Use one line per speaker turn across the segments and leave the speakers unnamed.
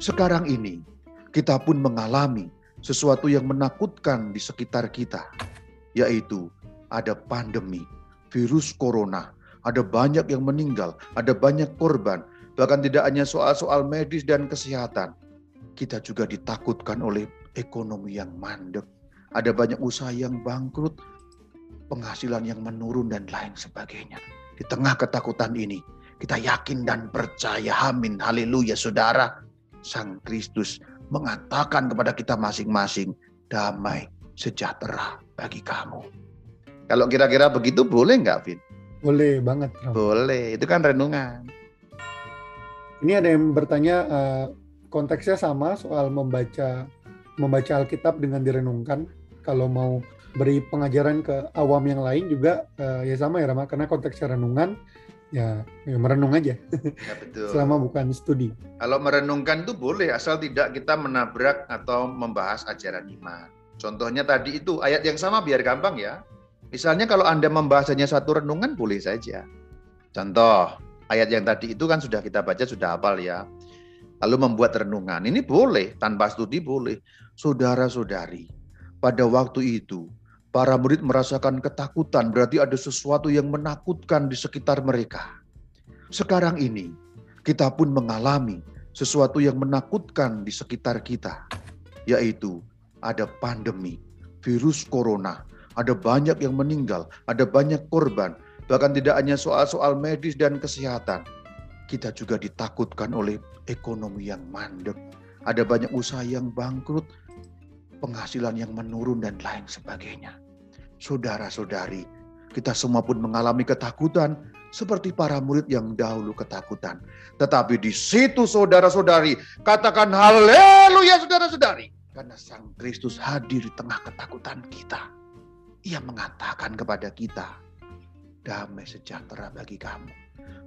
Sekarang ini kita pun mengalami sesuatu yang menakutkan di sekitar kita, yaitu ada pandemi, virus corona, ada banyak yang meninggal, ada banyak korban, bahkan tidak hanya soal-soal medis dan kesehatan. Kita juga ditakutkan oleh ekonomi yang mandek, ada banyak usaha yang bangkrut, penghasilan yang menurun dan lain sebagainya. Di tengah ketakutan ini, kita yakin dan percaya, amin, haleluya saudara. Sang Kristus mengatakan kepada kita masing-masing, damai sejahtera bagi kamu. Kalau kira-kira begitu boleh nggak, Vin?
Boleh banget. Bro.
Boleh, itu kan renungan.
Ini ada yang bertanya uh, konteksnya sama soal membaca membaca Alkitab dengan direnungkan. Kalau mau beri pengajaran ke awam yang lain juga uh, ya sama ya Rama karena konteksnya renungan ya, ya merenung aja.
Ya, betul.
Selama bukan studi.
Kalau merenungkan itu boleh asal tidak kita menabrak atau membahas ajaran iman. Contohnya tadi itu ayat yang sama biar gampang ya. Misalnya kalau Anda membahas hanya satu renungan boleh saja. Contoh, ayat yang tadi itu kan sudah kita baca, sudah hafal ya. Lalu membuat renungan, ini boleh, tanpa studi boleh. Saudara-saudari, pada waktu itu, para murid merasakan ketakutan, berarti ada sesuatu yang menakutkan di sekitar mereka. Sekarang ini, kita pun mengalami sesuatu yang menakutkan di sekitar kita, yaitu ada pandemi, virus corona, ada banyak yang meninggal, ada banyak korban, bahkan tidak hanya soal-soal medis dan kesehatan. Kita juga ditakutkan oleh ekonomi yang mandek, ada banyak usaha yang bangkrut, penghasilan yang menurun dan lain sebagainya. Saudara-saudari, kita semua pun mengalami ketakutan seperti para murid yang dahulu ketakutan. Tetapi di situ saudara-saudari, katakan haleluya saudara-saudari. Karena Sang Kristus hadir di tengah ketakutan kita. Ia mengatakan kepada kita, damai sejahtera bagi kamu.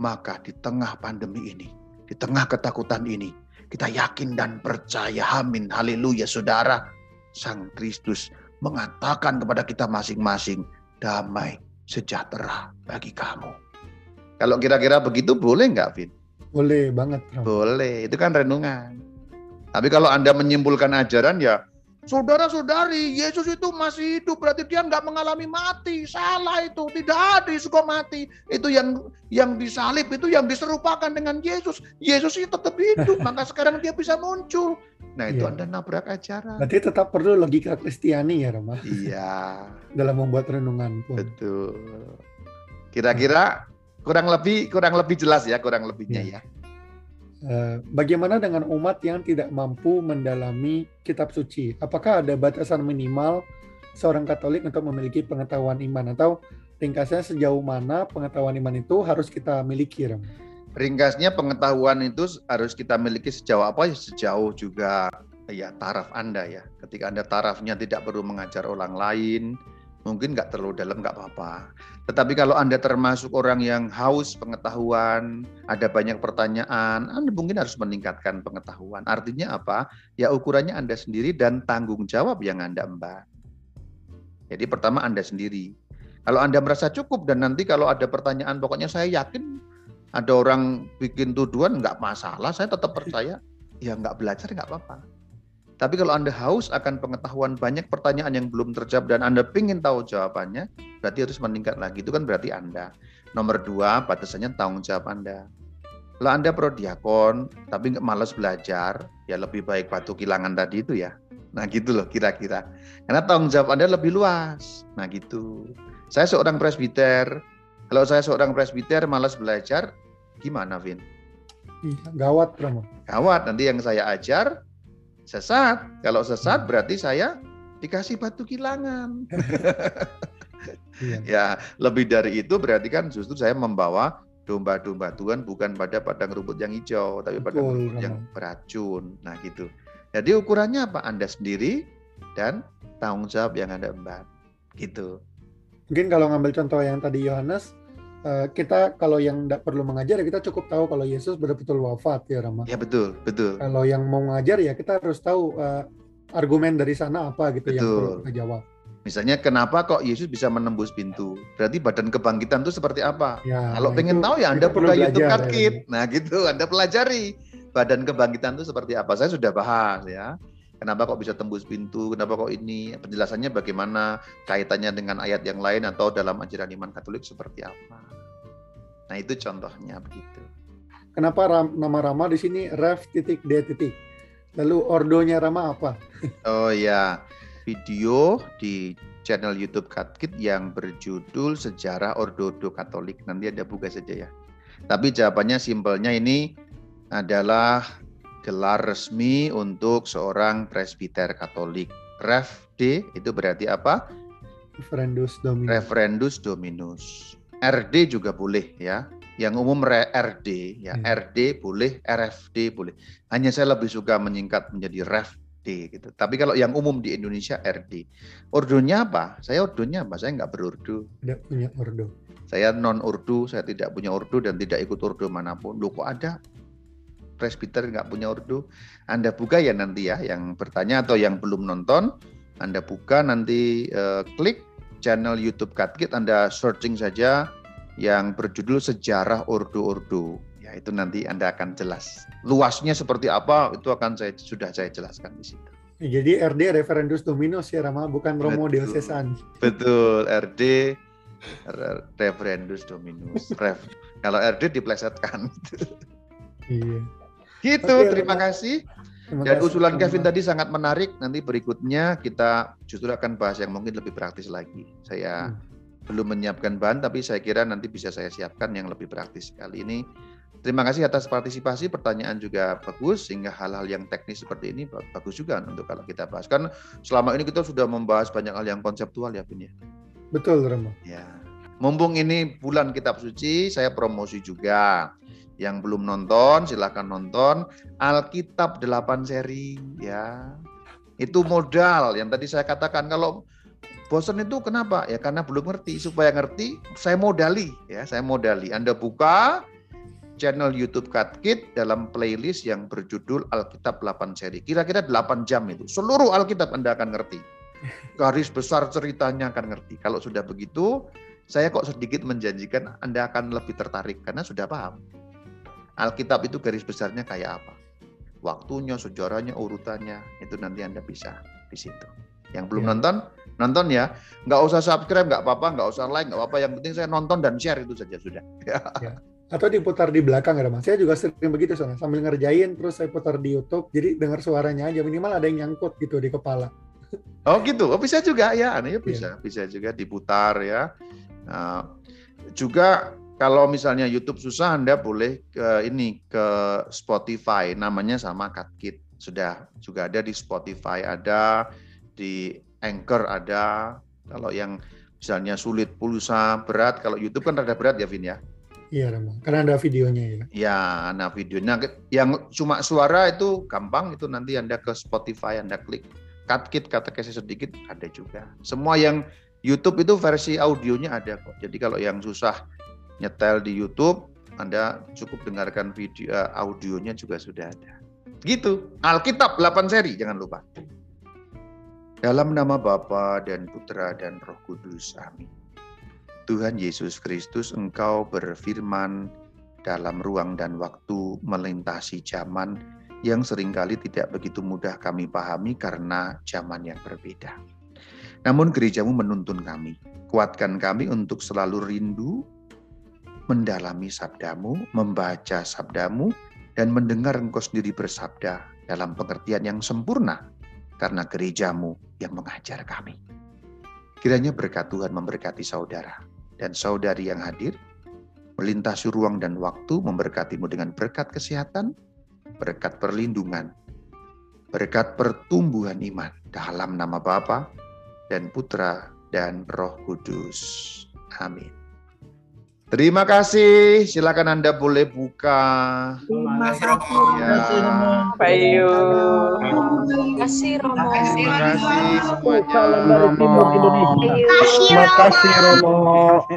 Maka di tengah pandemi ini, di tengah ketakutan ini, kita yakin dan percaya, amin, haleluya saudara. Sang Kristus mengatakan kepada kita masing-masing, damai sejahtera bagi kamu. Kalau kira-kira begitu boleh nggak, Vin?
Boleh banget. Bro.
Boleh, itu kan renungan. Tapi kalau Anda menyimpulkan ajaran ya Saudara-saudari, Yesus itu masih hidup, berarti dia nggak mengalami mati. Salah itu, tidak ada suka mati. Itu yang yang disalib itu yang diserupakan dengan Yesus. Yesus itu tetap hidup, maka sekarang dia bisa muncul. Nah itu ya. Anda nabrak ajaran.
Berarti tetap perlu logika Kristiani ya, Rama?
Iya.
Dalam membuat renungan pun.
Betul. Kira-kira kurang lebih kurang lebih jelas ya, kurang lebihnya ya. ya.
Eh, bagaimana dengan umat yang tidak mampu mendalami kitab suci? Apakah ada batasan minimal seorang Katolik untuk memiliki pengetahuan iman atau ringkasnya sejauh mana pengetahuan iman itu harus kita miliki? Ram?
Ringkasnya pengetahuan itu harus kita miliki sejauh apa? Sejauh juga ya taraf Anda ya. Ketika Anda tarafnya tidak perlu mengajar orang lain, mungkin nggak terlalu dalam nggak apa-apa. Tetapi kalau Anda termasuk orang yang haus pengetahuan, ada banyak pertanyaan, Anda mungkin harus meningkatkan pengetahuan. Artinya apa? Ya ukurannya Anda sendiri dan tanggung jawab yang Anda emban. Jadi pertama Anda sendiri. Kalau Anda merasa cukup dan nanti kalau ada pertanyaan, pokoknya saya yakin ada orang bikin tuduhan nggak masalah, saya tetap percaya. Ya nggak belajar nggak apa-apa. Tapi kalau Anda haus akan pengetahuan banyak pertanyaan yang belum terjawab dan Anda ingin tahu jawabannya, berarti harus meningkat lagi. Itu kan berarti Anda. Nomor dua, batasannya tanggung jawab Anda. Kalau Anda prodiakon, tapi nggak malas belajar, ya lebih baik batu kilangan tadi itu ya. Nah gitu loh kira-kira. Karena tanggung jawab Anda lebih luas. Nah gitu. Saya seorang presbiter. Kalau saya seorang presbiter malas belajar, gimana Vin?
Gawat, Promo.
Gawat. Nanti yang saya ajar, sesat. Kalau sesat berarti saya dikasih batu kilangan. iya. Ya, lebih dari itu berarti kan justru saya membawa domba-domba Tuhan bukan pada padang rumput yang hijau, tapi pada rumput yang beracun. Nah, gitu. Jadi ukurannya apa? Anda sendiri dan tanggung jawab yang Anda emban. Gitu.
Mungkin kalau ngambil contoh yang tadi Yohanes, Eh, kita kalau yang tidak perlu mengajar ya kita cukup tahu kalau Yesus betul-betul wafat ya Rama.
Ya betul, betul.
Kalau yang mau mengajar ya kita harus tahu uh, argumen dari sana apa gitu betul. yang perlu kita jawab.
Misalnya kenapa kok Yesus bisa menembus pintu? Berarti badan kebangkitan itu seperti apa? Ya, Kalau pengen tahu ya Anda buka YouTube Kat ya, Nah gitu, Anda pelajari. badan kebangkitan itu seperti apa? Saya sudah bahas ya. Kenapa kok bisa tembus pintu? Kenapa kok ini? Penjelasannya bagaimana? Kaitannya dengan ayat yang lain atau dalam ajaran iman Katolik seperti apa? Nah itu contohnya begitu.
Kenapa ram, nama Rama di sini ref titik d titik? Lalu ordonya Rama apa?
Oh ya, video di channel YouTube Katkit yang berjudul Sejarah Ordo-Ordo Katolik. Nanti ada buka saja ya. Tapi jawabannya simpelnya ini adalah gelar resmi untuk seorang presbiter Katolik. Ref D itu berarti apa?
Referendus Dominus.
Referendus Dominus. RD juga boleh ya. Yang umum RD ya, hmm. RD boleh, RFD boleh. Hanya saya lebih suka menyingkat menjadi Ref D gitu. Tapi kalau yang umum di Indonesia RD. Ordonya apa? Saya ordonya apa? Saya nggak berordo.
Tidak punya ordo.
Saya non ordo, saya tidak punya ordo dan tidak ikut ordo mana pun. Loh kok ada presbiter nggak punya ordo? Anda buka ya nanti ya, yang bertanya atau yang belum nonton, Anda buka nanti uh, klik channel YouTube Katkit, Anda searching saja yang berjudul Sejarah Ordo-Ordo. Ya, itu nanti Anda akan jelas. Luasnya seperti apa itu akan saya sudah saya jelaskan di situ.
Jadi RD Referendus Dominus ya Rama, bukan Romo Diocesan.
Betul, RD Referendus Dominus. Ref. Kalau RD diplesetkan. iya. Gitu, Oke, terima kasih. Terima Dan kasih, usulan Kevin tadi sangat menarik. Nanti berikutnya kita justru akan bahas yang mungkin lebih praktis lagi. Saya hmm belum menyiapkan bahan, tapi saya kira nanti bisa saya siapkan yang lebih praktis kali ini. Terima kasih atas partisipasi, pertanyaan juga bagus, sehingga hal-hal yang teknis seperti ini bagus juga untuk kalau kita bahas. Kan selama ini kita sudah membahas banyak hal yang konseptual ya, Bin ya?
Betul, Rama.
Ya. Mumpung ini bulan kitab suci, saya promosi juga. Yang belum nonton, silahkan nonton. Alkitab 8 seri, ya. Itu modal yang tadi saya katakan. Kalau Bosan itu kenapa? Ya karena belum ngerti. Supaya ngerti, saya modali ya, saya modali. Anda buka channel YouTube Katkit dalam playlist yang berjudul Alkitab 8 seri. Kira-kira 8 jam itu. Seluruh Alkitab Anda akan ngerti. Garis besar ceritanya akan ngerti. Kalau sudah begitu, saya kok sedikit menjanjikan Anda akan lebih tertarik karena sudah paham. Alkitab itu garis besarnya kayak apa? Waktunya, sejarahnya, urutannya, itu nanti Anda bisa di situ. Yang belum ya. nonton, nonton ya. Nggak usah subscribe, nggak apa-apa, nggak usah like, nggak apa-apa. Yang penting saya nonton dan share itu saja sudah.
Ya. Atau diputar di belakang ya, Mas. Saya juga sering begitu soalnya. Sambil ngerjain, terus saya putar di YouTube. Jadi dengar suaranya aja. Minimal ada yang nyangkut gitu di kepala.
Oh gitu, oh, bisa juga ya, ya bisa, ya. bisa juga diputar ya. Nah, juga kalau misalnya YouTube susah, Anda boleh ke ini ke Spotify, namanya sama Katkit. Sudah juga ada di Spotify, ada di Anchor ada. Kalau yang misalnya sulit pulsa berat, kalau YouTube kan rada berat ya Vin ya.
Iya, Rama. Karena ada videonya ya.
Ya, nah videonya yang cuma suara itu gampang itu nanti Anda ke Spotify Anda klik cut kit kata kasih sedikit ada juga. Semua yang YouTube itu versi audionya ada kok. Jadi kalau yang susah nyetel di YouTube, Anda cukup dengarkan video uh, audionya juga sudah ada. Gitu. Alkitab 8 seri jangan lupa. Dalam nama Bapa dan Putra dan Roh Kudus. Amin. Tuhan Yesus Kristus, Engkau berfirman dalam ruang dan waktu melintasi zaman yang sering kali tidak begitu mudah kami pahami karena zaman yang berbeda. Namun gerejamu menuntun kami, kuatkan kami untuk selalu rindu mendalami sabdamu, membaca sabdamu, dan mendengar engkau sendiri bersabda dalam pengertian yang sempurna karena gerejamu yang mengajar kami. Kiranya berkat Tuhan memberkati saudara dan saudari yang hadir, melintasi ruang dan waktu memberkatimu dengan berkat kesehatan, berkat perlindungan, berkat pertumbuhan iman dalam nama Bapa dan Putra dan Roh Kudus. Amin. Terima kasih. Silakan Anda boleh buka.
Terima kasih Romo. Ya.
Payu. Terima kasih Romo.
Terima kasih semuanya.
Romo. Terima kasih Romo.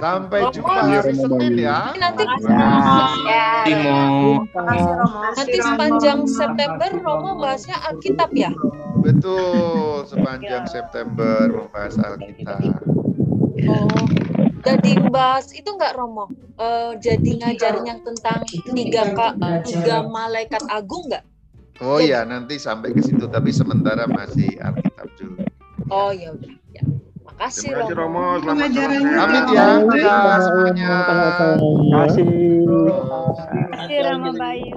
Sampai jumpa hari Senin ya.
Nanti
ya.
Nanti sepanjang September Romo bahasnya Alkitab ya.
Betul, sepanjang September membahas Alkitab.
Oh. Jadi bahas itu enggak Romo? Eh, jadi ngajarin yang tentang tiga ka, tiga malaikat agung enggak?
Oh
Jadi-
iya, nanti sampai ke situ, tapi sementara masih Alkitab dulu.
Oh ya udah. Ya. Makasih
Terima kasih
Romo.
Romo, selamat sore.
Pamit ya, semuanya.
Terima kasih. Terima kasih.
Terima kasih Rama Bayu.